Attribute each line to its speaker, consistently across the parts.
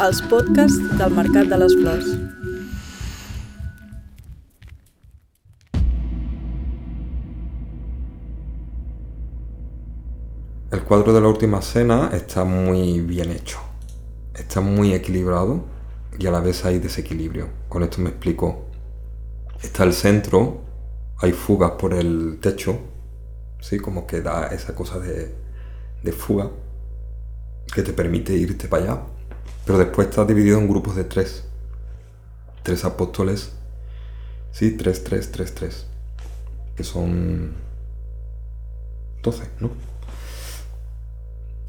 Speaker 1: els podcasts del Mercat de les Flors.
Speaker 2: El cuadro de la última cena está muy bien hecho, está muy equilibrado y a la vez hay desequilibrio. Con esto me explico. Está el centro, hay fugas por el techo, ¿sí? como que da esa cosa de, de fuga que te permite irte para allá. Pero después está dividido en grupos de tres. Tres apóstoles. Sí, tres, tres, tres, tres. Que son doce, ¿no?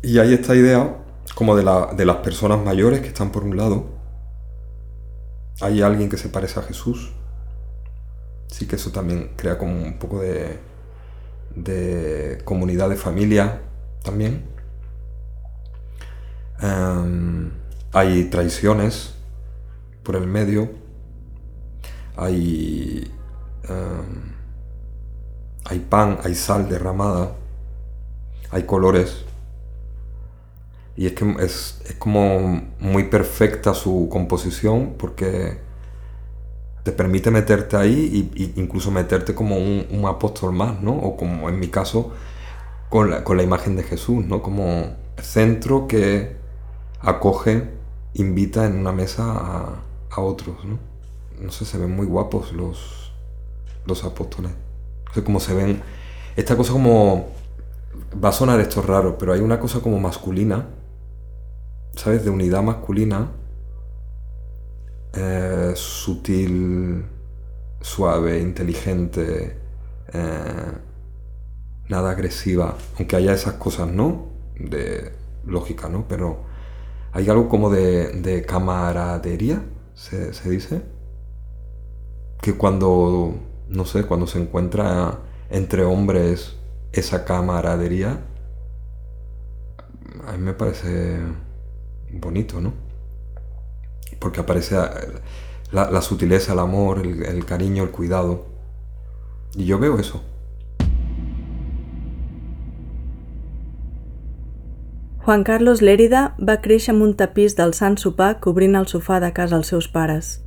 Speaker 2: Y hay esta idea como de, la, de las personas mayores que están por un lado. Hay alguien que se parece a Jesús. Sí que eso también crea como un poco de, de comunidad de familia también. Em, hay traiciones por el medio. Hay, em, hay pan, hay sal derramada. Hay colores. Y es que es, es como muy perfecta su composición porque te permite meterte ahí e incluso meterte como un, un, apóstol más, ¿no? O como en mi caso con la, con la imagen de Jesús, ¿no? Como centro que acoge, invita en una mesa a, a otros, ¿no? No sé, se ven muy guapos los, los apóstoles. No sé cómo se ven. Esta cosa como... Va a sonar esto raro, pero hay una cosa como masculina, ¿sabes? De unidad masculina, eh, sutil, suave, inteligente, eh, nada agresiva, aunque haya esas cosas, ¿no? De lógica, ¿no? Pero hay algo como de, camaradería, se, dice, que cuando, no sé, cuando se encuentra entre hombres esa camaradería, a mí me parece bonito, ¿no? Porque aparece la, sutileza, el amor, el cariño, el cuidado. Y yo veo eso.
Speaker 1: Juan Carlos Lérida va créixer amb un tapís del Sant Sopar cobrint el sofà de casa als seus pares.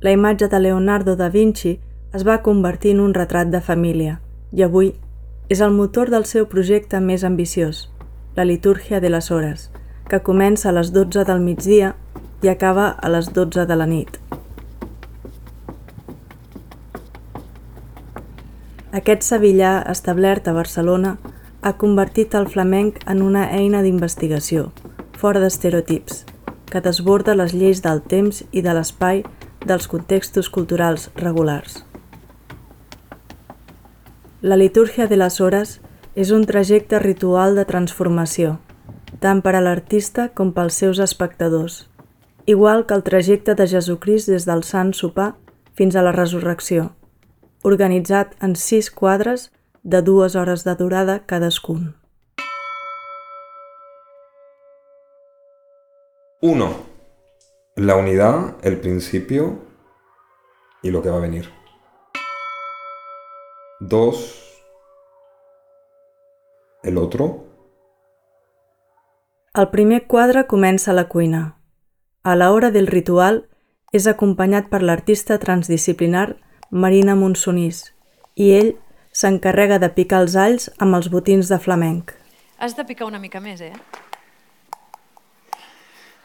Speaker 1: La imatge de Leonardo da Vinci es va convertir en un retrat de família i avui és el motor del seu projecte més ambiciós, la Litúrgia de les Hores, que comença a les 12 del migdia i acaba a les 12 de la nit. Aquest sevillà establert a Barcelona ha convertit el flamenc en una eina d'investigació, fora d'estereotips, que desborda les lleis del temps i de l'espai dels contextos culturals regulars. La litúrgia de les hores és un trajecte ritual de transformació, tant per a l'artista com pels seus espectadors, igual que el trajecte de Jesucrist des del Sant Sopar fins a la resurrecció, organitzat en sis quadres de dues hores de durada cadascun.
Speaker 2: 1. La unidad, el principio y lo que va a venir. 2. El otro.
Speaker 1: El primer quadre comença a la cuina. A l'hora del ritual és acompanyat per l'artista transdisciplinar Marina Monsonís i ell s'encarrega de picar els alls amb els botins de flamenc.
Speaker 3: Has de picar una mica més, eh?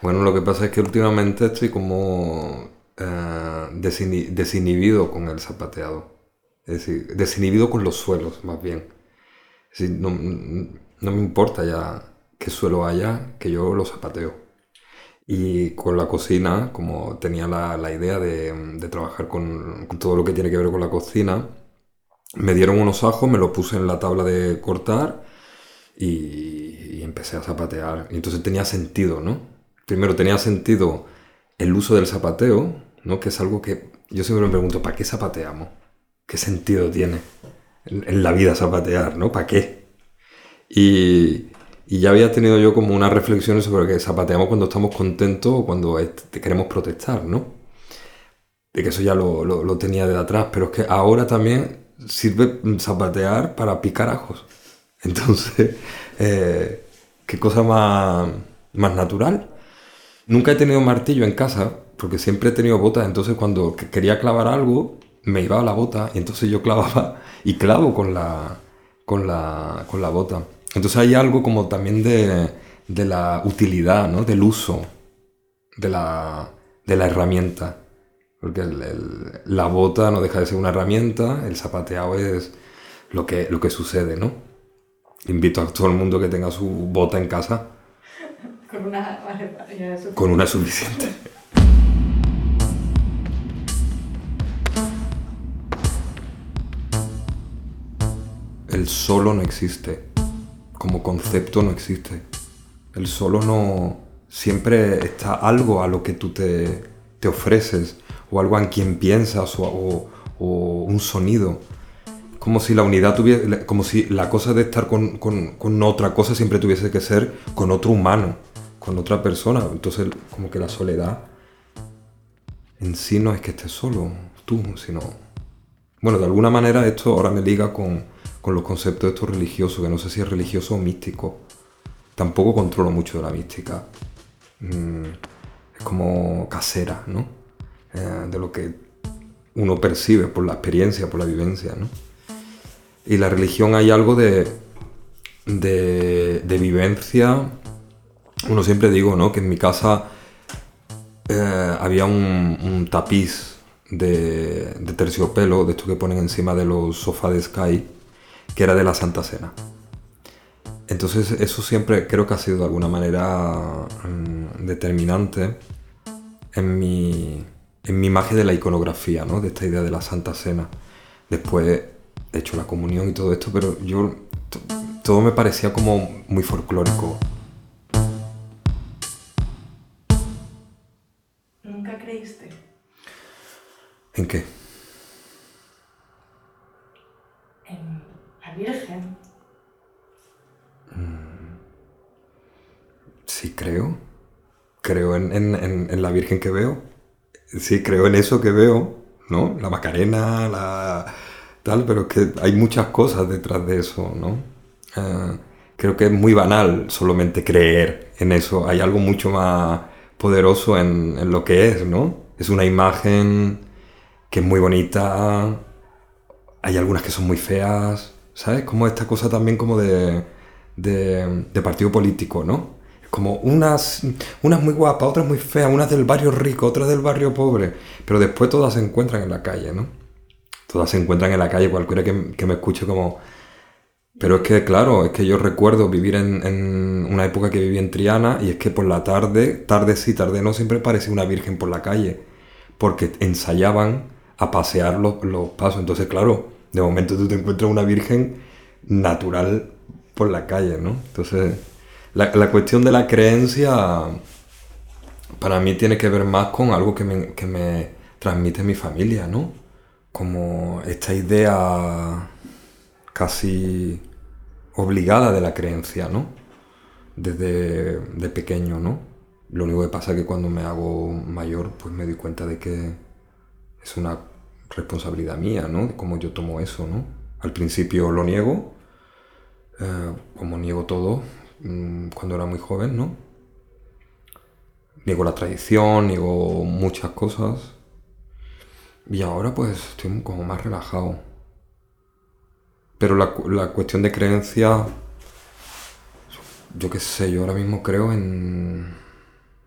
Speaker 2: Bueno, lo que pasa es que últimamente estoy como eh, desinhibido con el zapateado. Es decir, desinhibido con los suelos, más bien. Es decir, no, no me importa ya qué suelo haya, que yo lo zapateo. Y con la cocina, como tenía la, la idea de, de trabajar con, con, todo lo que tiene que ver con la cocina, me dieron unos ajos, me los puse en la tabla de cortar y, empecé a zapatear. Y entonces tenía sentido, ¿no? Primero tenía sentido el uso del zapateo, ¿no? Que es algo que yo siempre me pregunto, ¿para qué zapateamos? ¿Qué sentido tiene en, la vida zapatear, ¿no? ¿Para qué? Y, ya había tenido yo como unas reflexiones sobre que zapateamos cuando estamos contentos o cuando queremos protestar, ¿no? De que eso ya lo, lo tenía de atrás, pero es que ahora también sirve zapatear para picar ajos. Entonces, eh, qué cosa más, más natural. Nunca he tenido martillo en casa, porque siempre he tenido botas, entonces cuando que- quería clavar algo, me iba a la bota y entonces yo clavaba y clavo con la, con la, con la bota. Entonces hay algo como también de, de la utilidad, ¿no? Del uso de la, de la herramienta. Porque el- el- la bota no deja de ser una herramienta, el zapateado es lo que, lo que sucede, ¿no? Invito a todo el mundo que tenga su bota en casa,
Speaker 1: Con una... ya es
Speaker 2: con una suficiente. El solo no existe. Como concepto no existe. El solo no... Siempre está algo a lo que tú te, te ofreces, o algo en quien piensas, o, un sonido. Como si la unidad tuviese... Como si la cosa de estar con, otra cosa siempre tuviese que ser con otro humano, con otra persona. Entonces, como que la soledad en sí no es que estés solo, tú, sino... Bueno, de alguna manera esto ahora me liga con, los conceptos de esto religioso, que no sé si es religioso o místico. Tampoco controlo mucho de la mística. Mm, es como casera, ¿no? Eh, de lo que uno percibe por la experiencia, por la vivencia, ¿no? Y la religión hay algo de, de, vivencia. Uno siempre digo, ¿no? Que en mi casa eh, había un, tapiz de, de terciopelo, de esto que ponen encima de los sofás de Sky, que era de la Santa Cena. Entonces eso siempre creo que ha sido de alguna manera mm, determinante en mi, en mi imagen de la iconografía, ¿no? de esta idea de la Santa Cena. Después he hecho la comunión y todo esto, pero yo todo me parecía como muy folclórico.
Speaker 1: ¿Nunca creíste?
Speaker 2: ¿En qué?
Speaker 1: En la Virgen.
Speaker 2: Sí, creo. Creo en, en- en- en la Virgen que veo. Sí, creo en eso que veo, ¿no? La Macarena, la tal, pero es que hay muchas cosas detrás de eso, ¿no? Eh, creo que es muy banal solamente creer en eso. Hay algo mucho más poderoso en, en lo que es, ¿no? Es una imagen que es muy bonita, hay algunas que son muy feas, ¿sabes? Como esta cosa también como de, de, de partido político, ¿no? Como unas, unas muy guapas, otras muy feas, unas del barrio rico, otras del barrio pobre, pero después todas se encuentran en la calle, ¿no? Todas se encuentran en la calle, cualquiera que, que me escuche como... Pero es que, claro, es que yo recuerdo vivir en, en una época que viví en Triana y es que por la tarde, tarde sí, tarde no, siempre parecía una virgen por la calle, porque ensayaban a pasear los, los pasos. Entonces, claro, de momento tú te encuentras una virgen natural por la calle, ¿no? Entonces, la, la cuestión de la creencia para mí tiene que ver más con algo que me, que me transmite mi familia, ¿no? Como esta idea casi obligada de la creencia, ¿no? Desde de pequeño, ¿no? Lo único que pasa es que cuando me hago mayor, pues me doy cuenta de que es una responsabilidad mía, ¿no? De cómo yo tomo eso, ¿no? Al principio lo niego, eh, como niego todo mm, cuando era muy joven, ¿no? Niego la tradición, niego muchas cosas. Y ahora pues estoy como más relajado. Pero la, la cuestión de creencia, yo qué sé, yo ahora mismo creo en,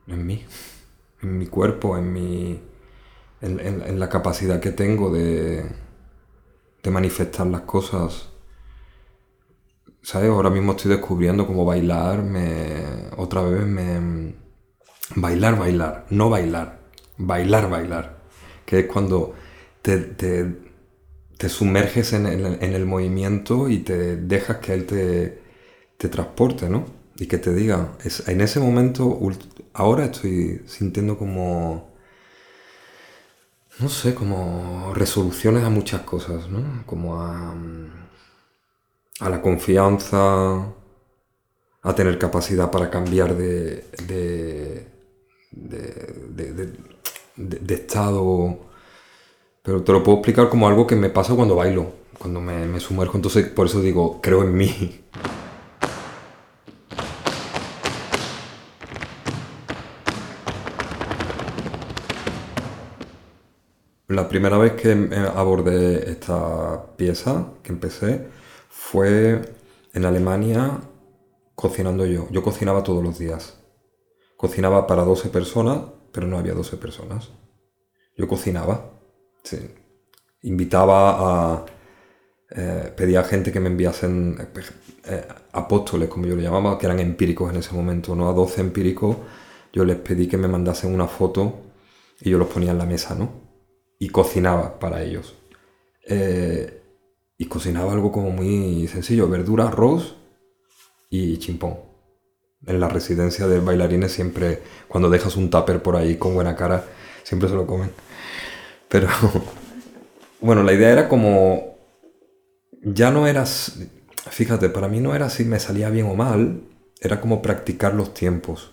Speaker 2: en mí, en mi cuerpo, en mi, en la capacidad que tengo de, de manifestar las cosas. ¿Sabes? Ahora mismo estoy descubriendo cómo bailar, me, otra vez me... Bailar, bailar, no bailar, bailar, bailar. Que es cuando te, te- te sumerges en el, en el movimiento y te dejas que él te, te transporte, ¿no? Y que te diga, es, en ese momento, ahora estoy sintiendo como, no sé, como resoluciones a muchas cosas, ¿no? Como a, a la confianza, a tener capacidad para cambiar de, de, de, estado. Pero te lo puedo explicar como algo que me pasa cuando bailo, cuando me, me sumerjo. Entonces, por eso digo, creo en mí. La primera vez que eh, abordé esta pieza, que empecé, fue en Alemania cocinando yo. Yo cocinaba todos los días. Cocinaba para 12 personas, pero no había 12 personas. Yo cocinaba. Sí. Invitaba a... Eh, pedía a gente que me enviasen eh, apóstoles, como yo le llamaba, que eran empíricos en ese momento, ¿no? A 12 empíricos yo les pedí que me mandasen una foto y yo los ponía en la mesa, ¿no? Y cocinaba para ellos. Eh, y cocinaba algo como muy sencillo, verdura, arroz y chimpón. En la residencia de bailarines siempre, cuando dejas un tupper por ahí con buena cara, siempre se lo comen. Pero, bueno, la idea era como, ya no eras, fíjate, para mí no era si me salía bien o mal, era como practicar los tiempos.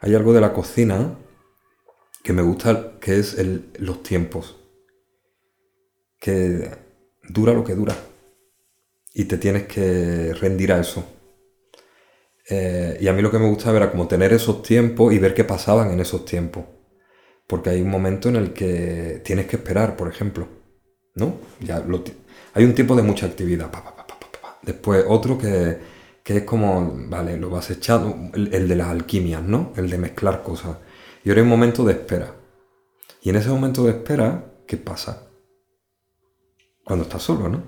Speaker 2: Hay algo de la cocina que me gusta, que es los tiempos. Que dura lo que dura. Y te tienes que rendir a eso. Eh, y a mí lo que me gustaba era como tener esos tiempos y ver qué pasaban en esos tiempos. Porque hay un momento en el que tienes que esperar, por ejemplo. ¿No? Hay un tiempo de mucha actividad. Después otro que, es como, vale, lo vas echando, el, el, de las alquimias, ¿no? El de mezclar cosas. Y ahora hay un momento de espera. Y en ese momento de espera, ¿qué pasa? Cuando estás solo, ¿no?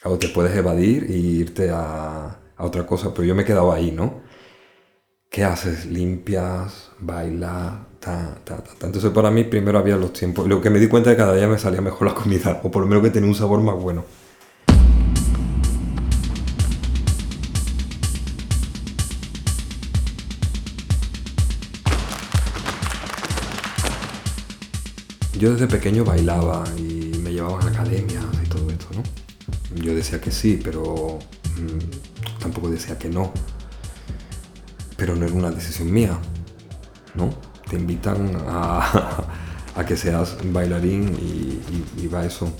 Speaker 2: Claro, te puedes evadir e irte a, otra cosa, pero yo me he quedado ahí, ¿no? ¿Qué haces? Limpias, bailas, ta, ta, ta, Entonces para mí primero había los tiempos. Lo que me di cuenta es que cada día me salía mejor la comida, o por lo menos que tenía un sabor más bueno. Yo desde pequeño bailaba y llevaban a academias y todo esto, ¿no? Yo decía que sí, pero mm, tampoco decía que no. Pero no era una decisión mía, ¿no? Te invitan a, que seas bailarín y, y va eso.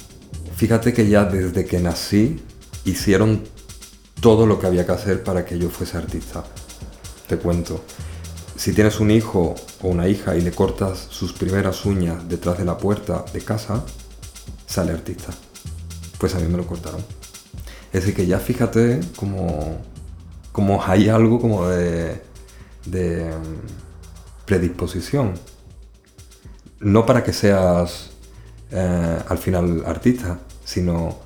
Speaker 2: Fíjate que ya desde que nací hicieron todo lo que había que hacer para que yo fuese artista. Te cuento si tienes un hijo o una hija y le cortas sus primeras uñas detrás de la puerta de casa, sale artista. Pues a mí me lo cortaron. Es decir, que ya fíjate como, como hay algo como de, mm, predisposición. No para que seas eh, al final artista, sino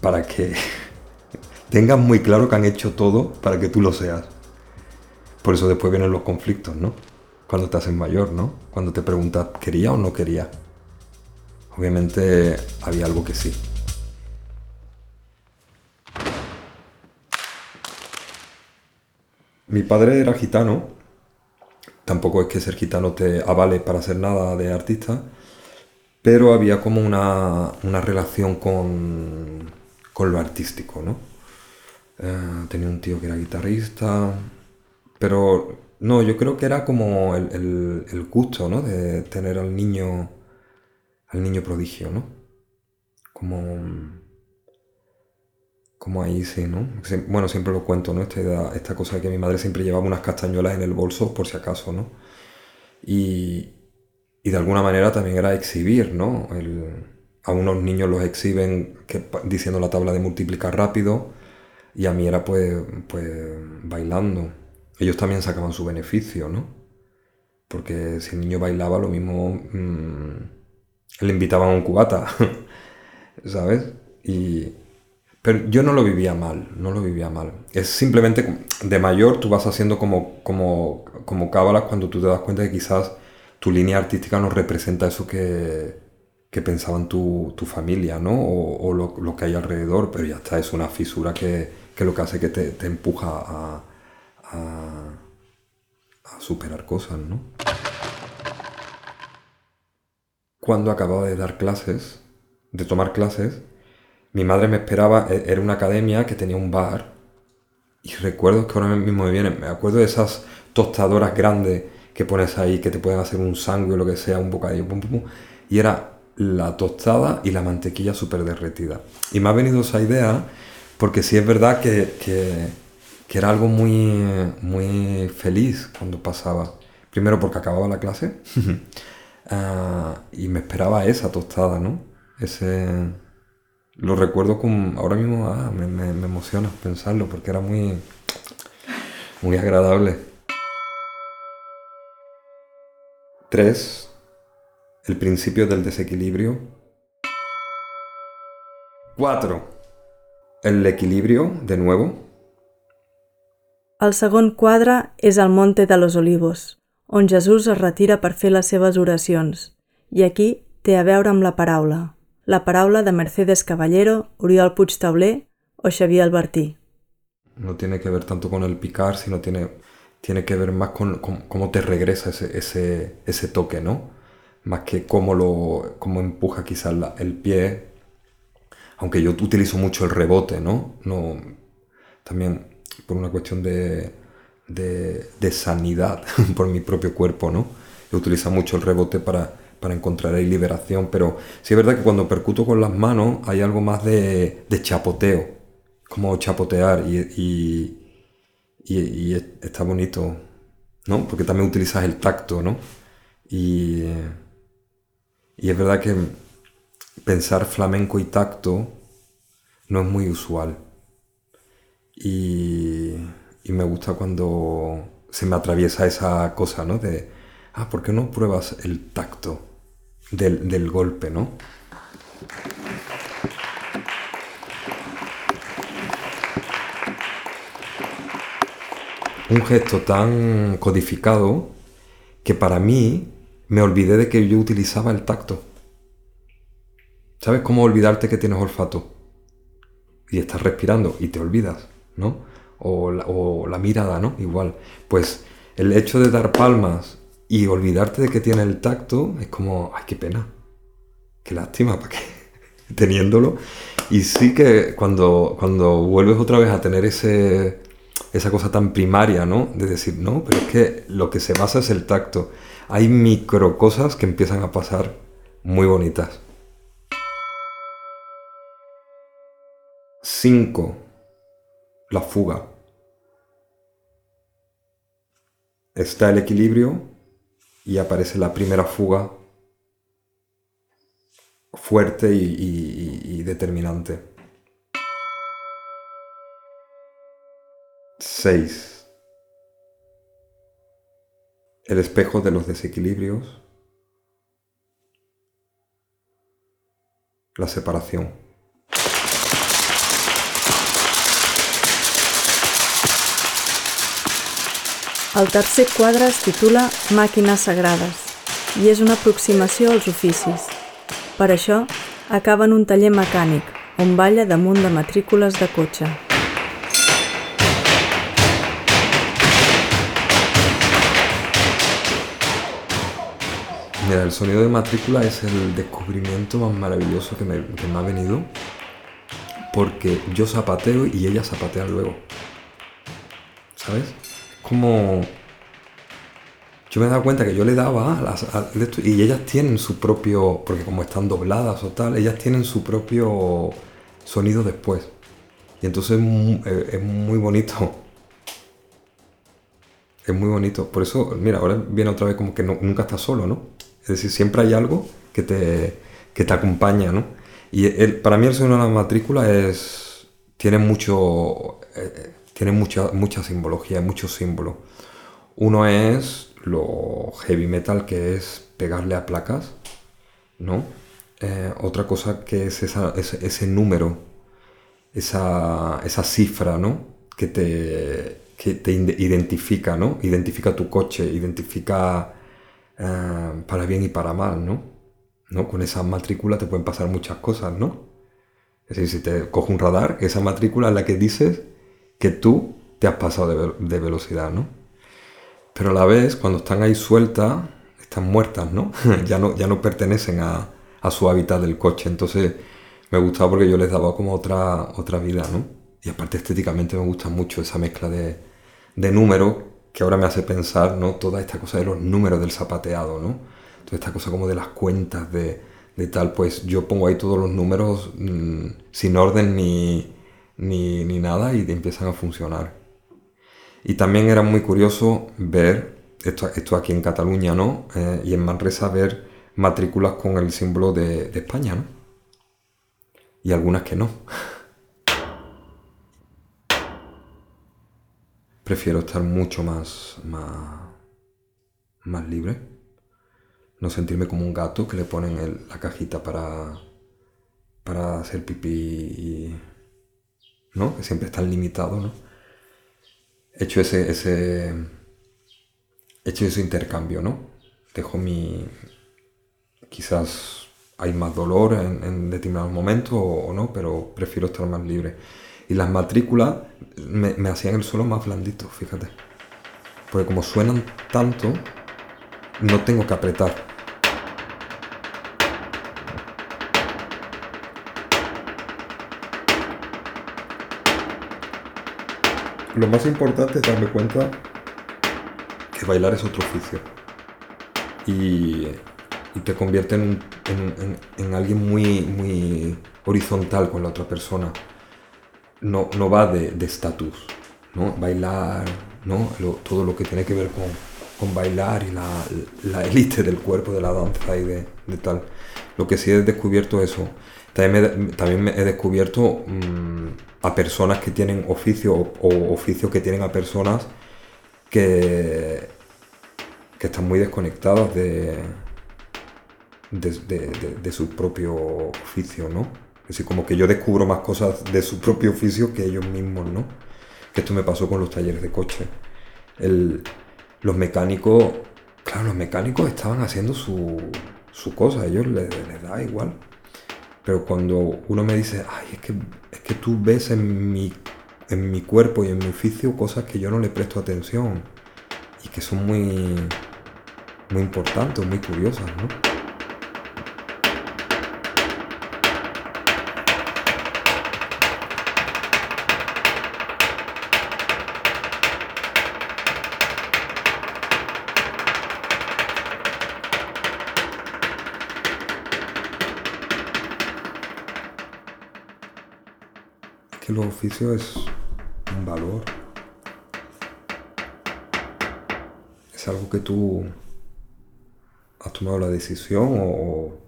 Speaker 2: para que tengas muy claro que han hecho todo para que tú lo seas. Por eso después vienen los conflictos, ¿no? Cuando te haces mayor, ¿no? Cuando te preguntas, ¿quería o no quería? Obviamente había algo que sí. Mi padre era gitano. Tampoco es que ser gitano te avale para hacer nada de artista. Pero había como una, relación con, con, lo artístico, ¿no? Eh, tenía un tío que era guitarrista, pero no, yo creo que era como el, el, gusto, ¿no? De tener al niño, al niño prodigio, ¿no? Como, como ahí sí, ¿no? Bueno, siempre lo cuento, ¿no? Esta, cosa de que mi madre siempre llevaba unas castañuelas en el bolso por si acaso, ¿no? Y, y de alguna manera también era exhibir, ¿no? a unos niños los exhiben diciendo la tabla de multiplicar rápido y a mí era pues, pues bailando ellos también sacaban su beneficio, ¿no? Porque si el niño bailaba, lo mismo mm, le invitaban a un cubata, ¿sabes? Y, pero yo no lo vivía mal, no lo vivía mal. Es simplemente de mayor tú vas haciendo como, como, como cábalas cuando tú te das cuenta que quizás tu línea artística no representa eso que, que pensaban tu, tu, familia, ¿no? O, lo, lo, que hay alrededor, pero ya está, es una fisura que, que lo que hace que te, te empuja a, a, superar cosas, ¿no? Cuando acababa de dar clases, de tomar clases, mi madre me esperaba, e, era una academia que tenía un bar, y recuerdo que ahora mismo me viene, me acuerdo de esas tostadoras grandes que pones ahí, que te pueden hacer un sándwich o lo que sea, un bocadillo, y era la tostada y la mantequilla súper derretida. Y me ha venido esa idea porque sí es verdad que, que, que era algo muy, muy feliz cuando pasaba. Primero porque acababa la clase, Ah, y me esperaba esa tostada, ¿no? Ese... Lo recuerdo con... Ahora mismo ah, me, emociona pensarlo porque era muy... Muy agradable. 3. El principio del desequilibrio. 4. El equilibrio, de nuevo.
Speaker 1: El segon quadre és el Monte de los Olivos, on Jesús es retira per fer les seves oracions, i aquí té a veure amb la paraula, la paraula de Mercedes Caballero, Oriol Puigtauler o Xavier Albertí.
Speaker 2: No tiene que ver tanto con el picar, sino tiene, tiene que ver más con, con cómo te regresa ese, ese, ese toque, ¿no? Más que cómo, lo, cómo empuja quizás la- el pie, aunque yo utilizo mucho el rebote, ¿no? no también por una cuestión de, de, sanidad, por mi propio cuerpo, ¿no? Yo utilizo mucho el rebote para, para encontrar ahí liberación, pero sí es verdad que cuando percuto con las manos hay algo más de, chapoteo, como chapotear y, y, y- y es- está bonito, ¿no? Porque también utilizas el tacto, ¿no? Y, y es verdad que pensar flamenco y tacto no es muy usual. Y, y me gusta cuando se me atraviesa esa cosa, ¿no? De, ah, ¿por qué no pruebas el tacto del, del golpe, ¿no? Un gesto tan codificado que para mí me olvidé de que yo utilizaba el tacto. ¿Sabes cómo olvidarte que tienes olfato? Y estás respirando y te olvidas, ¿no? O la, mirada, ¿no? Igual. Pues el hecho de dar palmas y olvidarte de que tienes el tacto es como, ay, qué pena. Qué lástima, ¿para qué? Teniéndolo. Y sí que cuando, cuando vuelves otra vez a tener ese, esa cosa tan primaria, ¿no? De decir, no, pero es que lo que se basa es el tacto. Hay micro cosas que empiezan a pasar muy bonitas. 5. La fuga. Está el equilibrio y aparece la primera fuga fuerte y, determinante. 6. El espejo de los desequilibrios. La separación.
Speaker 1: El tercer quadre es titula Màquines sagrades i és una aproximació als oficis. Per això, acaba en un taller mecànic, on balla damunt de matrícules de cotxe.
Speaker 2: Mira, el sonido de matrícula es el descubrimiento más maravilloso que me, que me ha venido. Porque yo zapateo y ella zapatea luego. ¿Sabes? Como... Yo me he dado cuenta que yo le daba a las, y ellas tienen su propio... Porque como están dobladas o tal, ellas tienen su propio sonido después. Y entonces es eh, muy bonito. Es muy bonito. Por eso, mira, ahora viene otra vez como que nunca estás solo, ¿no? Es decir, siempre hay algo que te, que te acompaña, ¿no? Y el- para mí el sonido de la matrícula es... Tiene mucho... eh, tiene mucha, mucha simbología, muchos símbolos. Uno es lo heavy metal, que es pegarle a placas, ¿no? Eh, otra cosa que es ese, ese número, esa, esa cifra, ¿no? Que te, que te identifica, ¿no? Identifica tu coche, identifica eh, para bien y para mal, ¿no? ¿no? Con esa matrícula te pueden pasar muchas cosas, ¿no? Es decir, si te coge un radar, esa matrícula es la que dices que tú te has pasado de, ve- de velocidad, ¿no? Pero a la vez, cuando están ahí sueltas, están muertas, ¿no? ya ¿no? Ya no pertenecen a, a su hábitat del coche. Entonces, me gustaba porque yo les daba como otra, otra vida, ¿no? Y aparte estéticamente me gusta mucho esa mezcla de, de números que ahora me hace pensar, ¿no? Toda esta cosa de los números del zapateado, ¿no? Toda esta cosa como de las cuentas de, de tal, pues yo pongo ahí todos los números mm, sin orden ni, ni, ni nada y empiezan a funcionar. Y también era muy curioso ver, esto, esto aquí en Cataluña, ¿no? Eh, y en Manresa ver matrículas con el símbolo de, de España, ¿no? Y algunas que no. Prefiero estar mucho más, más, más libre. No sentirme como un gato que le ponen la cajita para, para hacer pipí y... ¿No? Que siempre están limitados, ¿no? He hecho ese, ese... He hecho ese intercambio, ¿no? Dejo mi... Quizás hay más dolor en, en determinados momentos o, o no, pero prefiero estar más libre. Y las matrículas me, me hacían el suelo más blandito, fíjate. Porque como suenan tanto, no tengo que apretar. Lo más importante es darme cuenta que bailar es otro oficio. Y, te convierte en, en- en- en alguien muy, muy horizontal con la otra persona. No, no va de estatus, ¿no? Bailar, ¿no? Todo lo que tiene que ver con, con bailar y la, élite del cuerpo, de la danza y de, de tal. Lo que sí he descubierto eso. También, también he descubierto mm, a personas que tienen oficio o, oficios que tienen a personas que, que están muy desconectadas de, de, de- de- de su propio oficio, ¿no? Es decir, como que yo descubro más cosas de su propio oficio que ellos mismos, ¿no? Que esto me pasó con los talleres de coche. El- los mecánicos, claro, los mecánicos estaban haciendo su, su cosa, a ellos les, les da igual. Pero cuando uno me dice, ay, es que, es que tú ves en mi, en mi cuerpo y en mi oficio cosas que yo no le presto atención y que son muy, muy importantes, muy curiosas, ¿no? Es un valor. Es algo que tú has tomado la decisión o,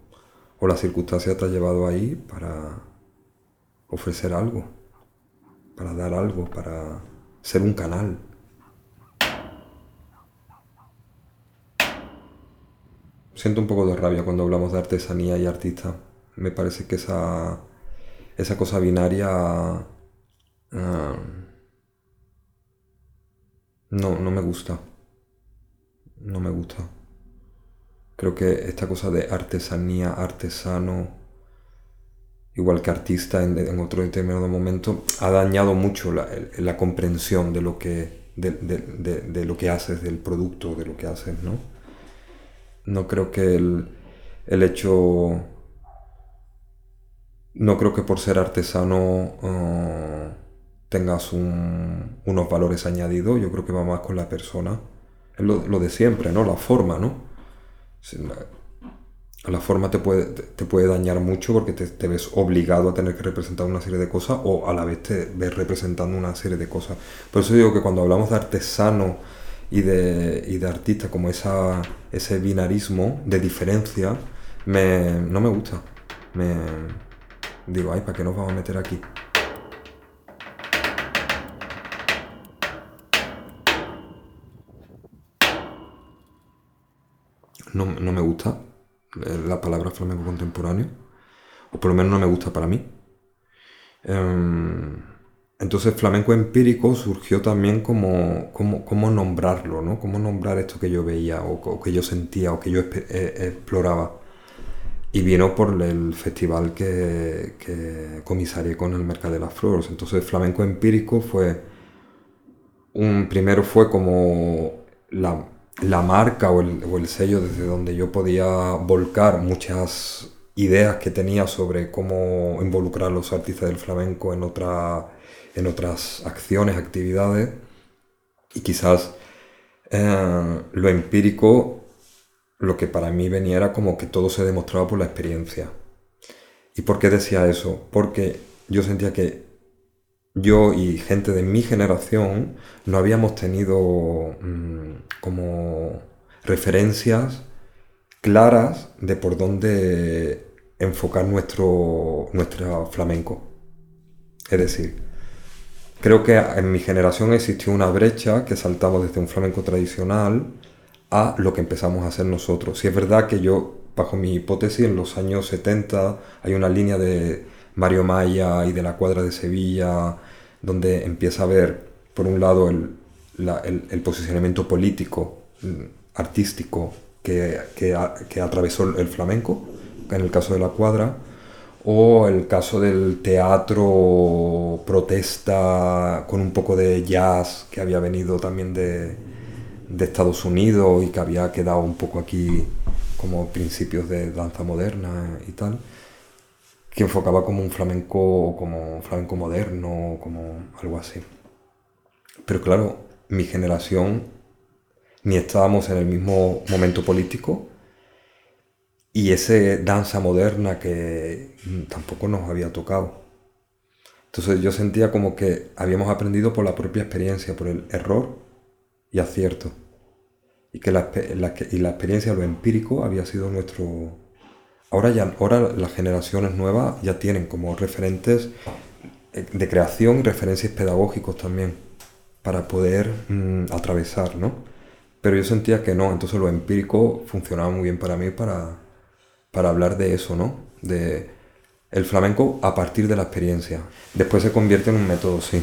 Speaker 2: o la circunstancia te ha llevado ahí para ofrecer algo, para dar algo, para ser un canal. Siento un poco de rabia cuando hablamos de artesanía y artista. Me parece que esa, esa cosa binaria ah, no, no me gusta. No me gusta. Creo que esta cosa de artesanía, artesano, igual que artista en, otro determinado momento, ha dañado mucho la, la comprensión de lo que de, de- lo que haces, del producto, de lo que haces, ¿no? No creo que el, el hecho no creo que por ser artesano eh, tengas un- unos valores añadidos. Yo creo que va más con la persona. Es lo, de siempre, ¿no? La forma, ¿no? La, forma te puede, te, puede dañar mucho porque te, te ves obligado a tener que representar una serie de cosas o a la vez te ves representando una serie de cosas. Por eso digo que cuando hablamos de artesano y de, y de artista, como esa, ese binarismo de diferencia, me, no me gusta. Me, digo, ay, ¿para qué nos vamos a meter aquí? No, no me gusta la palabra flamenco contemporáneo, o por lo menos no me gusta para mí. Em, entonces flamenco empírico surgió también como, como, nombrarlo, ¿no? Cómo nombrar esto que yo veía o, que yo sentía o que yo eh, exploraba. Y vino por el festival que, que comisarié con el Mercado de las Flores. Entonces flamenco empírico fue un primero fue como la, la marca o el, o el sello desde donde yo podía volcar muchas ideas que tenía sobre cómo involucrar a los artistas del flamenco en, otra, en otras acciones, actividades. Y quizás eh, lo empírico, lo que para mí venía era como que todo se demostraba por la experiencia. ¿Y por qué decía eso? Porque yo sentía que yo y gente de mi generación no habíamos tenido mm, como referencias claras de por dónde enfocar nuestro, nuestro flamenco. Es decir, creo que en mi generación existió una brecha que saltamos desde un flamenco tradicional a lo que empezamos a hacer nosotros. Si es verdad que yo, bajo mi hipótesis, en los años 70 hay una línea de Mario Maya y de la cuadra de Sevilla, donde empieza a ver, por un lado, el, posicionamiento político, mm, artístico, que, atravesó el flamenco, en el caso de la cuadra, o el caso del teatro protesta con un poco de jazz que había venido también de, de Estados Unidos y que había quedado un poco aquí como principios de danza moderna y tal, que enfocaba como un flamenco, como un flamenco moderno, como algo así. Pero claro, mi generación ni estábamos en el mismo momento político y ese danza moderna que tampoco nos había tocado. Entonces yo sentía como que habíamos aprendido por la propia experiencia, por el error y acierto. Y que la, y la experiencia, lo empírico, había sido nuestro... Ahora, ya, ahora las generaciones nuevas ya tienen como referentes eh, de creación referencias pedagógicos también para poder mm, atravesar, ¿no? Pero yo sentía que no, entonces lo empírico funcionaba muy bien para mí para, para hablar de eso, ¿no? De el flamenco a partir de la experiencia. Después se convierte en un método, sí.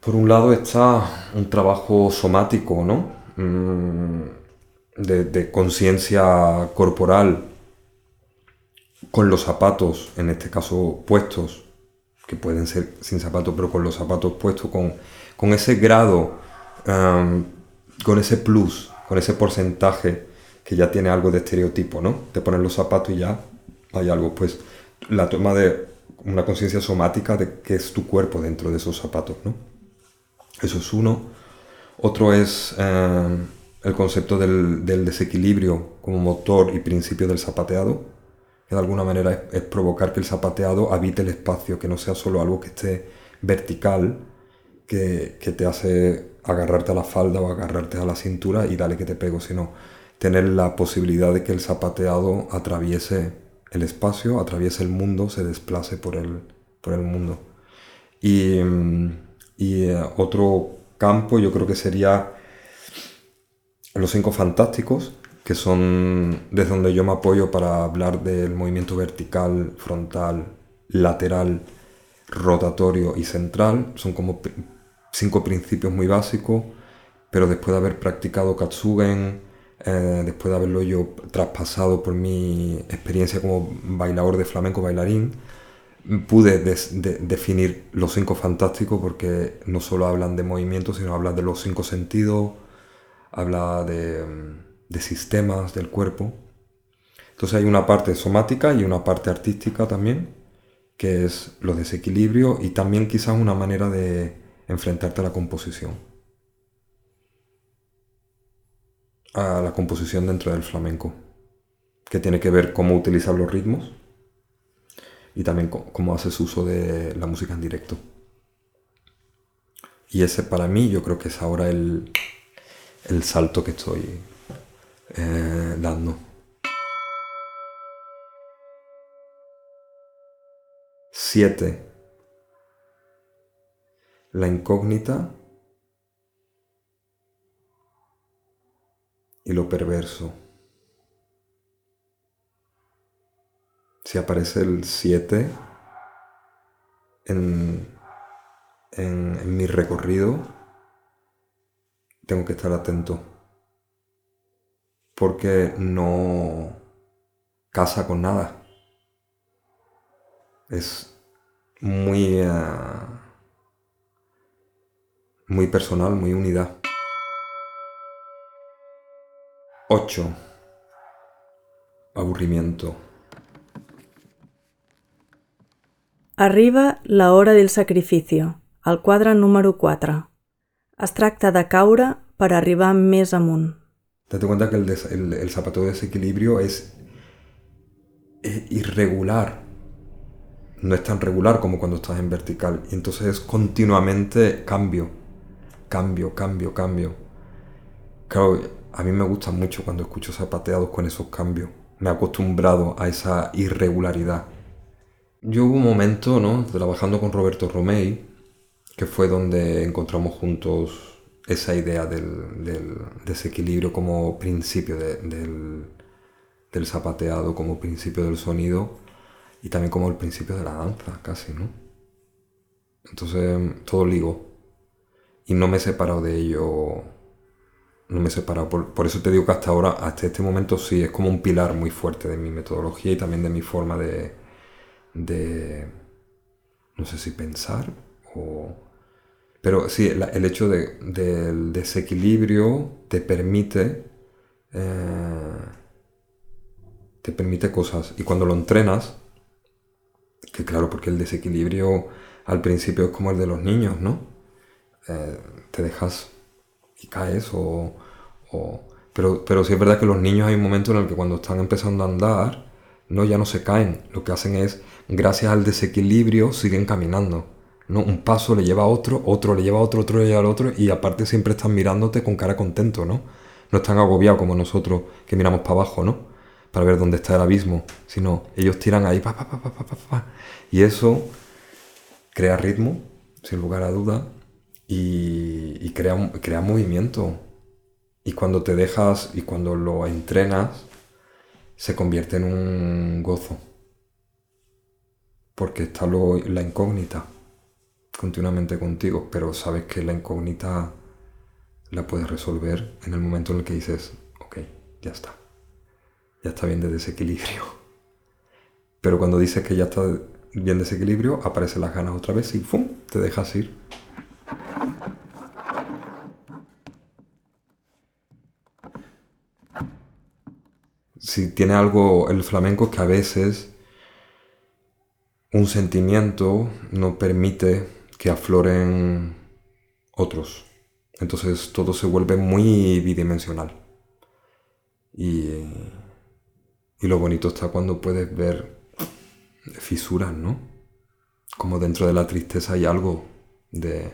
Speaker 2: Por un lado está un trabajo somático, ¿no? Mm, de, conciencia corporal con los zapatos, en este caso puestos, que pueden ser sin zapatos, pero con los zapatos puestos, con, con ese grado, con ese plus, con ese porcentaje que ya tiene algo de estereotipo, ¿no? Te pones los zapatos y ya hay algo, pues la toma de una conciencia somática de qué es tu cuerpo dentro de esos zapatos, ¿no? Eso es uno. Otro es el concepto del, desequilibrio como motor y principio del zapateado que de alguna manera es, provocar que el zapateado habite el espacio, que no sea solo algo que esté vertical, que, que, te hace agarrarte a la falda o agarrarte a la cintura y dale que te pego, sino tener la posibilidad de que el zapateado atraviese el espacio, atraviese el mundo, se desplace por el, por el mundo. Y, y eh, otro campo yo creo que sería los cinco fantásticos, que son desde donde yo me apoyo para hablar del movimiento vertical, frontal, lateral, rotatorio y central. Son como cinco principios muy básicos, pero después de haber practicado Katsugen, eh, después de haberlo yo traspasado por mi experiencia como bailador de flamenco, bailarín, pude definir los cinco fantásticos porque no solo hablan de movimiento, sino hablan de los cinco sentidos, habla de de sistemas del cuerpo. Entonces hay una parte somática y una parte artística también, que es los desequilibrios y también quizás una manera de enfrentarte a la composición. A la composición dentro del flamenco, que tiene que ver cómo utilizar los ritmos y también cómo haces uso de la música en directo. Y ese para mí yo creo que es ahora el, el salto que estoy eh, dando. Siete. La incógnita y lo perverso. Si aparece el 7 en, en mi recorrido, tengo que estar atento porque no casa con nada. Es muy, eh, muy personal, muy unidad. 8. Aburrimiento.
Speaker 1: Arriba la hora del sacrificio, al quadre número 4. Es tracta de caure per arribar.
Speaker 2: Date cuenta que el, el zapato de desequilibrio es, irregular. No es tan regular como cuando estás en vertical. Entonces es continuamente cambio, cambio, cambio, cambio. claro, a mí me gusta mucho cuando escucho zapateados con esos cambios. Me he acostumbrado a esa irregularidad. Yo hubo un momento, ¿no? Trabajando con Roberto Romei, que fue donde encontramos juntos esa idea del, desequilibrio como principio del, del zapateado, como principio del sonido y también como el principio de la danza, casi, ¿no? Entonces, todo ligo. Y no me he separado de ello. No me he separado. Por, eso te digo que hasta ahora, hasta este momento, sí, es como un pilar muy fuerte de mi metodología y también de mi forma de. de no sé si pensar o. Pero sí, el hecho del desequilibrio te permite. Eh, te permite cosas. Y cuando lo entrenas, que claro, porque el desequilibrio al principio es como el de los niños, ¿no? Eh, te dejas y caes o, Pero, pero sí es verdad que los niños hay un momento en el que cuando están empezando a andar, no, ya no se caen. Lo que hacen es, gracias al desequilibrio, siguen caminando. Un paso le lleva a otro, otro le lleva a otro, otro le lleva al otro, y aparte siempre están mirándote con cara contento, ¿no? No están agobiados como nosotros que miramos para abajo, ¿no? para ver dónde está el abismo, sino ellos tiran ahí, pa, pa, pa, pa, pa, pa, y eso crea ritmo, sin lugar a duda, y, crea, crea movimiento. Y cuando te dejas y cuando lo entrenas, se convierte en un gozo. Porque está la incógnita continuamente contigo, pero sabes que la incógnita la puedes resolver en el momento en el que dices, ok, ya está ya está bien de desequilibrio. Pero cuando dices que ya está bien de desequilibrio, aparecen las ganas otra vez y ¡fum! te dejas ir. Si tiene algo el flamenco que a veces un sentimiento no permite que afloren otros. Entonces todo se vuelve muy bidimensional. Y y lo bonito está cuando puedes ver fisuras, ¿no? Como dentro de la tristeza hay algo de...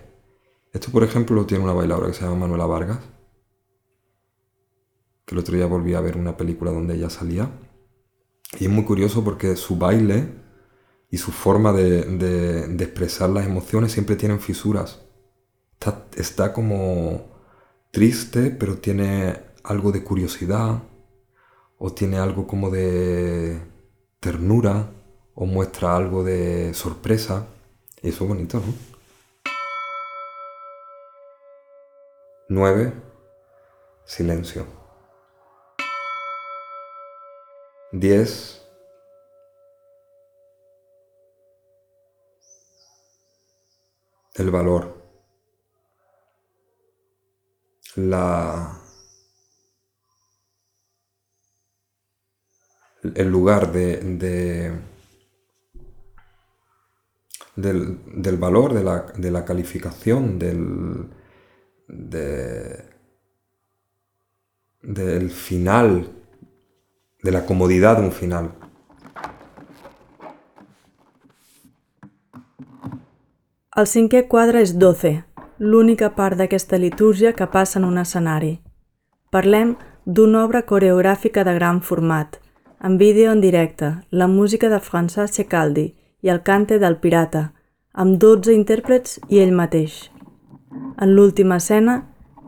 Speaker 2: Esto, por ejemplo, lo tiene una bailadora que se llama Manuela Vargas, que el otro día volví a ver una película donde ella salía. Y es muy curioso porque su baile y su forma de, expresar las emociones siempre tienen fisuras. Está, está como triste, pero tiene algo de curiosidad, o tiene algo como de ternura o muestra algo de sorpresa. Y eso es bonito, ¿no? 9. Silencio. 10. El valor. La el lugar de, del, valor, de la, calificación, del, del final, de la comodidad de un final.
Speaker 1: El cinquè quadre és 12, l'única part d'aquesta litúrgia que passa en un escenari. Parlem d'una obra coreogràfica de gran format – en vídeo en directe, la música de François Cecaldi i el cante del Pirata, amb 12 intèrprets i ell mateix. En l'última escena,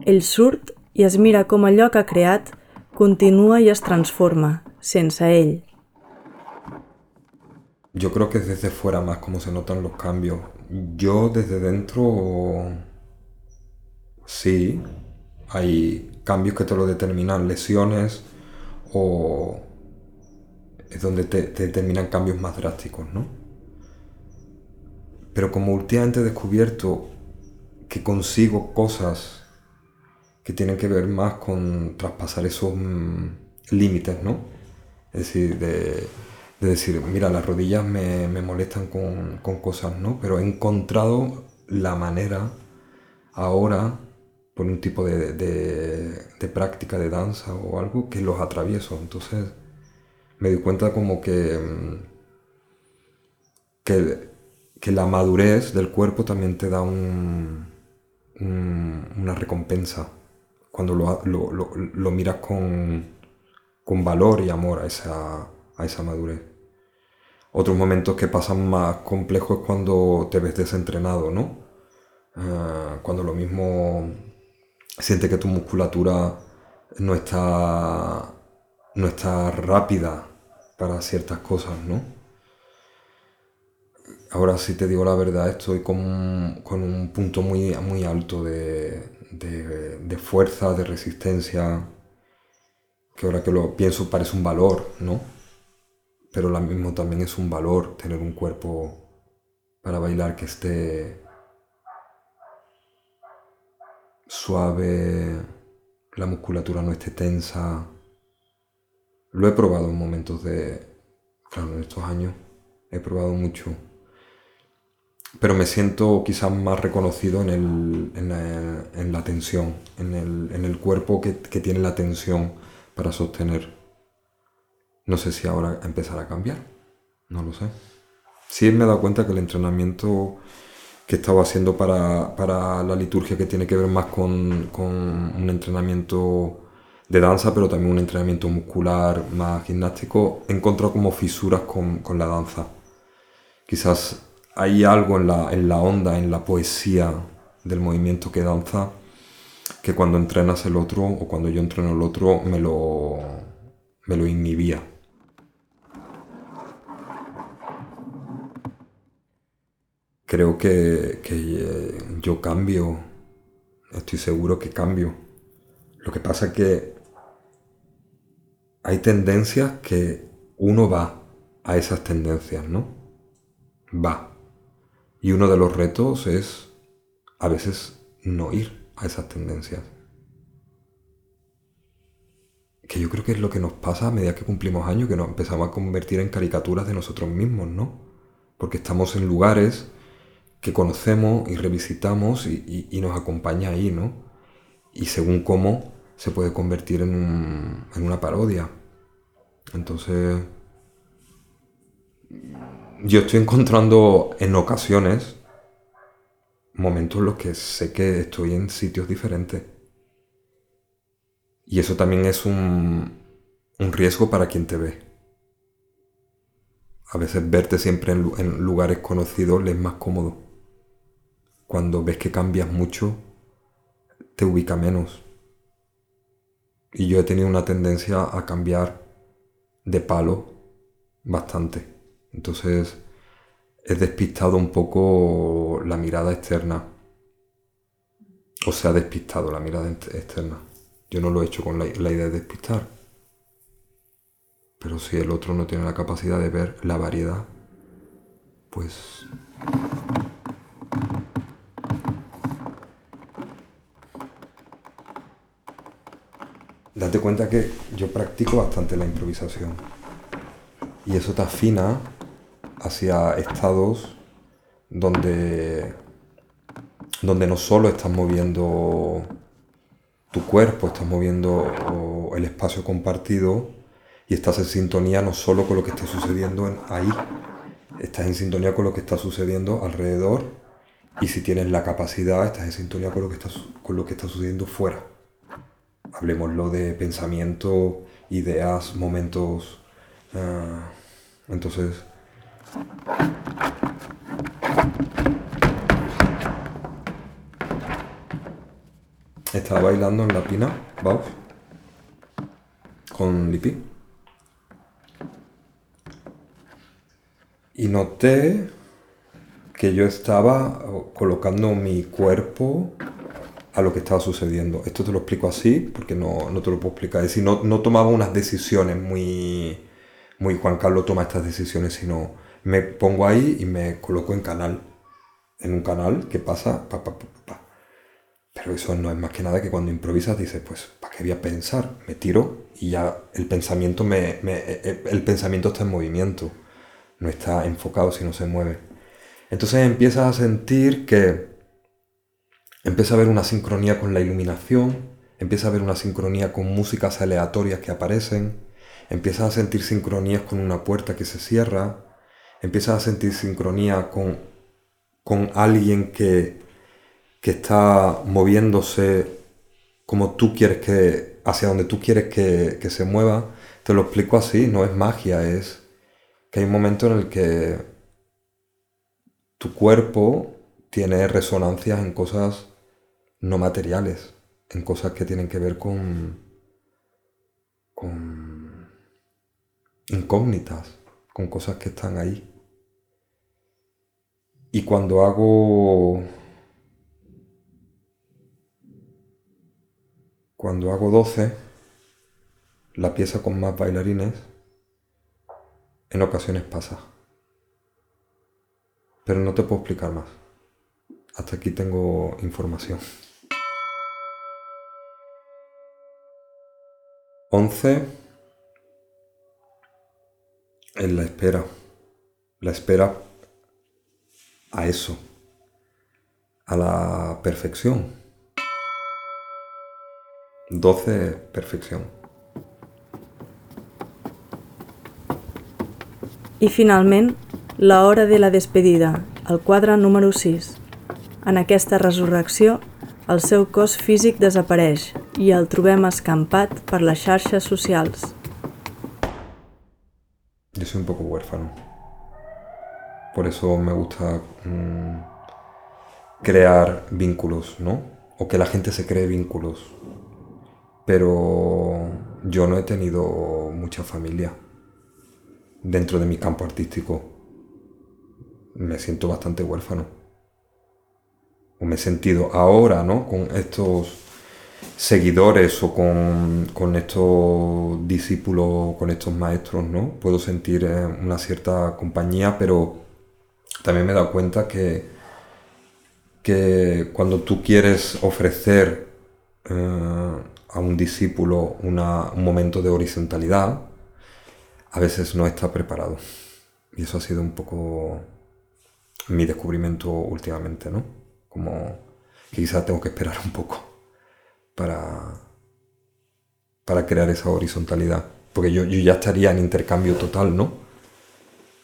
Speaker 1: ell surt i es mira com allò que ha creat continua i es transforma, sense ell.
Speaker 2: Yo creo que desde fuera más como se notan los cambios. Yo desde dentro sí, hay cambios que te lo determinan, lesiones o es donde te, determinan cambios más drásticos, ¿no? Pero como últimamente he descubierto que consigo cosas que tienen que ver más con traspasar esos mm, límites, ¿no? Es decir, de, decir, mira, las rodillas me, molestan con, cosas, ¿no? Pero he encontrado la manera ahora, por un tipo de, de práctica de danza o algo, que los atravieso. Entonces, me di cuenta como que, mm, que, que, la madurez del cuerpo también te da un, una recompensa cuando lo, miras con, valor y amor a esa, a esa madurez. Otros momentos que pasan más complejos es cuando te ves desentrenado, ¿no? Ah, cuando lo mismo siente que tu musculatura no está, no está rápida para ciertas cosas, ¿no? Ahora si te digo la verdad, estoy con, un punto muy, muy alto de, de, fuerza, de resistencia, que ahora que lo pienso parece un valor, ¿no? Pero lo mismo también es un valor tener un cuerpo para bailar que esté suave, la musculatura no esté tensa. Lo he probado en momentos de, claro, en estos años he probado mucho. Pero me siento quizás más reconocido en, el, en, la, tensión, en el, cuerpo que, que, tiene la tensión para sostener. No sé si ahora empezará a cambiar, no lo sé. Sí me he dado cuenta que el entrenamiento que estaba haciendo para, la liturgia que tiene que ver más con, un entrenamiento de danza, pero también un entrenamiento muscular más gimnástico, he encontrado como fisuras con, la danza. Quizás hay algo en la, en la onda, en la poesía del movimiento que danza, que cuando entrenas el otro o cuando yo entreno el otro me lo, me lo inhibía. Creo que, eh, yo cambio, estoy seguro que cambio. Lo que pasa es que hay tendencias que uno va a esas tendencias, ¿no? Va. Y uno de los retos es a veces no ir a esas tendencias. Que yo creo que es lo que nos pasa a medida que cumplimos años, que nos empezamos a convertir en caricaturas de nosotros mismos, ¿no? Porque estamos en lugares que conocemos y revisitamos y, nos acompaña ahí, ¿no? Y según cómo se puede convertir en, una parodia. Entonces, yo estoy encontrando en ocasiones momentos en los que sé que estoy en sitios diferentes. Y eso también es un, riesgo para quien te ve. A veces verte siempre en, en lugares conocidos le es más cómodo cuando ves que cambias mucho, te ubica menos. Y yo he tenido una tendencia a cambiar de palo bastante. Entonces he despistado un poco la mirada externa. O se ha despistado la mirada externa. Yo no lo he hecho con la, la idea de despistar. Pero si el otro no tiene la capacidad de ver la variedad, pues date cuenta que yo practico bastante la improvisación. Y eso te afina hacia estados donde, donde no solo estás moviendo tu cuerpo, estás moviendo el espacio compartido y estás en sintonía no solo con lo que está sucediendo ahí, estás en sintonía con lo que está sucediendo alrededor y si tienes la capacidad estás en sintonía con lo que con lo que está sucediendo fuera hablemoslo de pensamiento, ideas, momentos. Ah, entonces, estaba bailando en la pina, Bauf, con Lipi. Y noté que yo estaba colocando mi cuerpo a lo que estaba sucediendo. Esto te lo explico así porque no, no te lo puedo explicar. Es decir, no, no, tomaba unas decisiones muy, muy Juan Carlos toma estas decisiones, sino me pongo ahí y me coloco en canal. En un canal que pasa pa, pa, pa, Pero eso no es más que nada que cuando improvisas dices, pues, ¿para qué voy a pensar? Me tiro y ya el pensamiento, me, me, e, e, el pensamiento está en movimiento. No está enfocado, sino se mueve. Entonces empiezas a sentir que Empieza a haber una sincronía con la iluminación, empieza a haber una sincronía con músicas aleatorias que aparecen, empieza a sentir sincronías con una puerta que se cierra, empieza a sentir sincronía con, con alguien que, que está moviéndose como tú quieres que, hacia donde tú quieres que, que se mueva, te lo explico así, no es magia, es que hay un momento en el que tu cuerpo tiene resonancias en cosas no materiales, en cosas que tienen que ver con, con incógnitas, con cosas que están ahí. Y cuando hago cuando hago 12, la pieza con más bailarines, en ocasiones pasa. Pero no te puedo explicar más. Hasta aquí tengo información. 11 es la espera. La espera a eso, a la perfección. 12 perfección.
Speaker 1: I finalment, l'hora de la despedida, el quadre número 6. En aquesta resurrecció, el seu cos físic desapareix i el trobem escampat per les xarxes socials.
Speaker 2: Yo soy un poco huérfano. Por eso me gusta mmm, crear vínculos, ¿no? O que la gente se cree vínculos. Pero yo no he tenido mucha familia dentro de mi campo artístico. Me siento bastante huérfano. O me he sentido ahora, ¿no? Con estos seguidores o con, con estos discípulos, con estos maestros, ¿no? Puedo sentir eh, una cierta compañía, pero también me he dado cuenta que, que cuando tú quieres ofrecer eh, a un discípulo una, un momento de horizontalidad, a veces no está preparado. Y eso ha sido un poco mi descubrimiento últimamente, ¿no? Como quizás tengo que esperar un poco para, para crear esa horizontalidad. Porque yo, yo ya estaría en intercambio total, ¿no?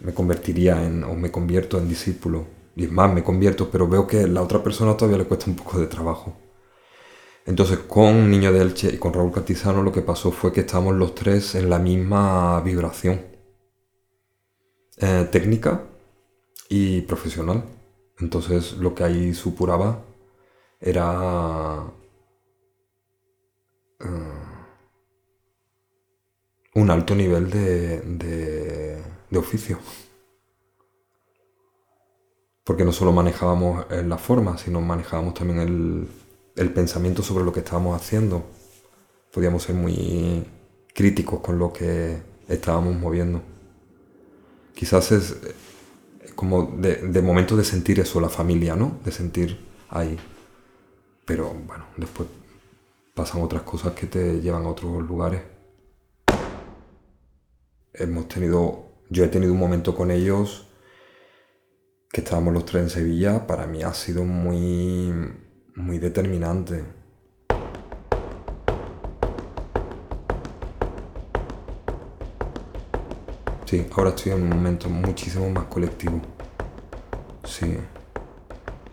Speaker 2: Me convertiría en, o me convierto en discípulo. Y es más, me convierto, pero veo que a la otra persona todavía le cuesta un poco de trabajo. Entonces con Niño de Elche y con Raúl Catizano lo que pasó fue que estábamos los tres en la misma vibración eh, técnica y profesional. Entonces lo que ahí supuraba era uh, un alto nivel de, de, oficio. Porque no solo manejábamos la forma, sino manejábamos también el, el pensamiento sobre lo que estábamos haciendo. Podíamos ser muy críticos con lo que estábamos moviendo. Quizás es como de, de momento de sentir eso, la familia, ¿no? De sentir ahí. Pero bueno, después pasan otras cosas que te llevan a otros lugares. Hemos tenido, yo he tenido un momento con ellos que estábamos los tres en Sevilla, para mí ha sido muy muy determinante. Sí, ahora estoy en un momento muchísimo más colectivo. Sí,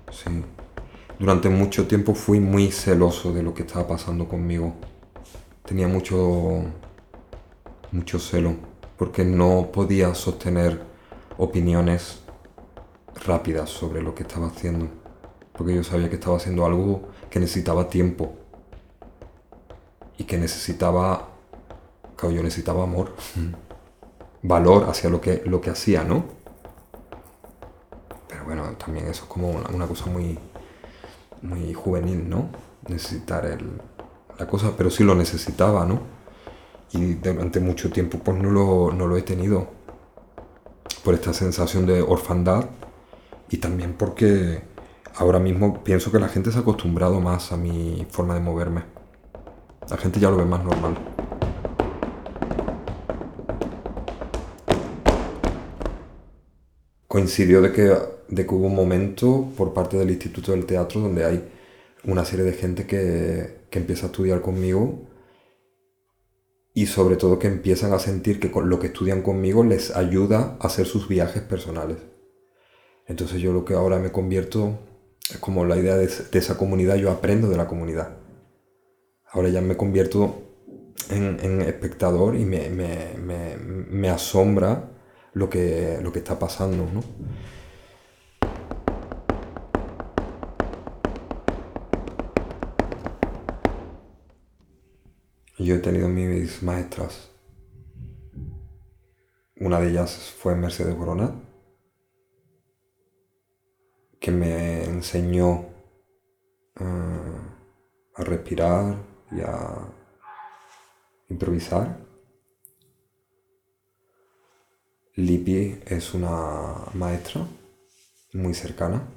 Speaker 2: sí. Durante mucho tiempo fui muy celoso de lo que estaba pasando conmigo. Tenía mucho, mucho celo, porque no podía sostener opiniones rápidas sobre lo que estaba haciendo porque yo sabía que estaba haciendo algo que necesitaba tiempo y que necesitaba, claro, yo necesitaba amor, valor hacia lo que, lo que hacía, ¿no? Pero bueno, también eso es como una, cosa muy, muy juvenil, ¿no? Necesitar el, la cosa, pero sí lo necesitaba, ¿no? Y durante mucho tiempo pues no lo, no lo he tenido por esta sensación de orfandad y también porque ahora mismo pienso que la gente se ha acostumbrado más a mi forma de moverme. La gente ya lo ve más normal. Coincidió de que, de que hubo un momento por parte del Instituto del Teatro donde hay una serie de gente que, que empieza a estudiar conmigo y sobre todo que empiezan a sentir que lo que estudian conmigo les ayuda a hacer sus viajes personales. Entonces yo lo que ahora me convierto es como la idea de, esa comunidad, yo aprendo de la comunidad. Ahora ya me convierto en, espectador y me, me, me, me asombra lo que, lo que está pasando, ¿no? Yo he tenido mis maestras. Una de ellas fue Mercedes Boronat, que me enseñó uh, a respirar y a improvisar. Lipi es una maestra muy cercana,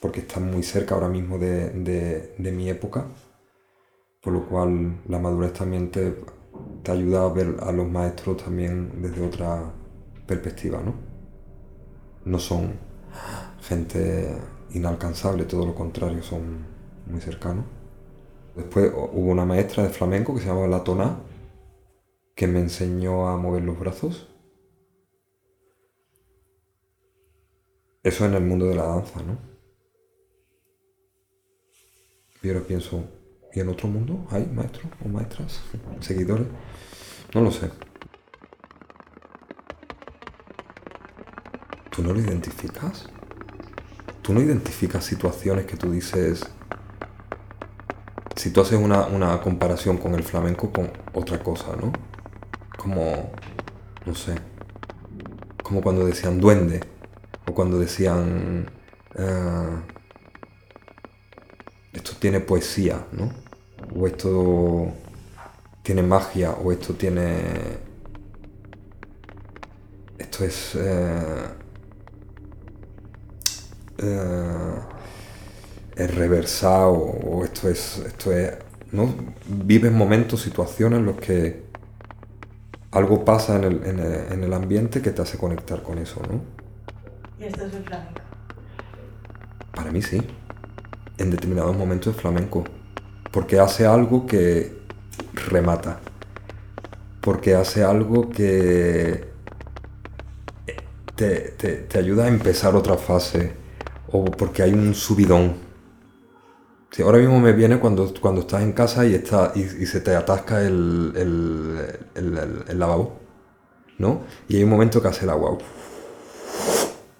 Speaker 2: porque está muy cerca ahora mismo de, de mi época por lo cual la madurez también te, te ayuda a ver a los maestros también desde otra perspectiva, ¿no? No son gente inalcanzable, todo lo contrario, son muy cercanos. Después hubo una maestra de flamenco que se llamaba La Tona, que me enseñó a mover los brazos. Eso en el mundo de la danza, ¿no? Y pienso, ¿Y en otro mundo hay maestros o maestras, seguidores? No lo sé. ¿Tú no lo identificas? ¿Tú no identificas situaciones que tú dices... Si tú haces una, una comparación con el flamenco con otra cosa, ¿no? Como... No sé. Como cuando decían duende. O cuando decían... Uh, esto tiene poesía, ¿no? O esto tiene magia, o esto tiene... Esto es... Eh, eh, es reversado, o esto es... Esto es ¿no? Vives momentos, situaciones en los que algo pasa en el, en, el, en el, ambiente que te hace conectar con eso, ¿no?
Speaker 1: ¿Y esto es el flamenco?
Speaker 2: Para mí sí en determinados momentos de flamenco, porque hace algo que remata, porque hace algo que te, te, te ayuda a empezar otra fase, o porque hay un subidón. Sí, ahora mismo me viene cuando, cuando estás en casa y, está, y, y se te atasca el, el, el, el, lavabo, ¿no? Y hay un momento que hace el agua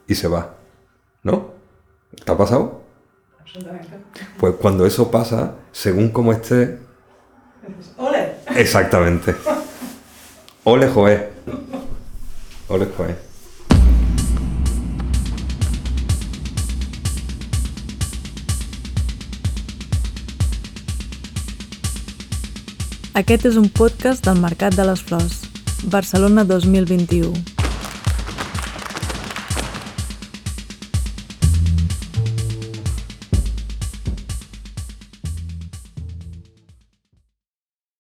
Speaker 2: y se va, ¿no? ¿Te ha pasado? Pues cuando eso pasa, según como esté...
Speaker 1: ¡Ole!
Speaker 2: Exactamente. Ole, joe. Ole, joe.
Speaker 1: Aquest és un podcast del Mercat de les Flors, Barcelona 2021.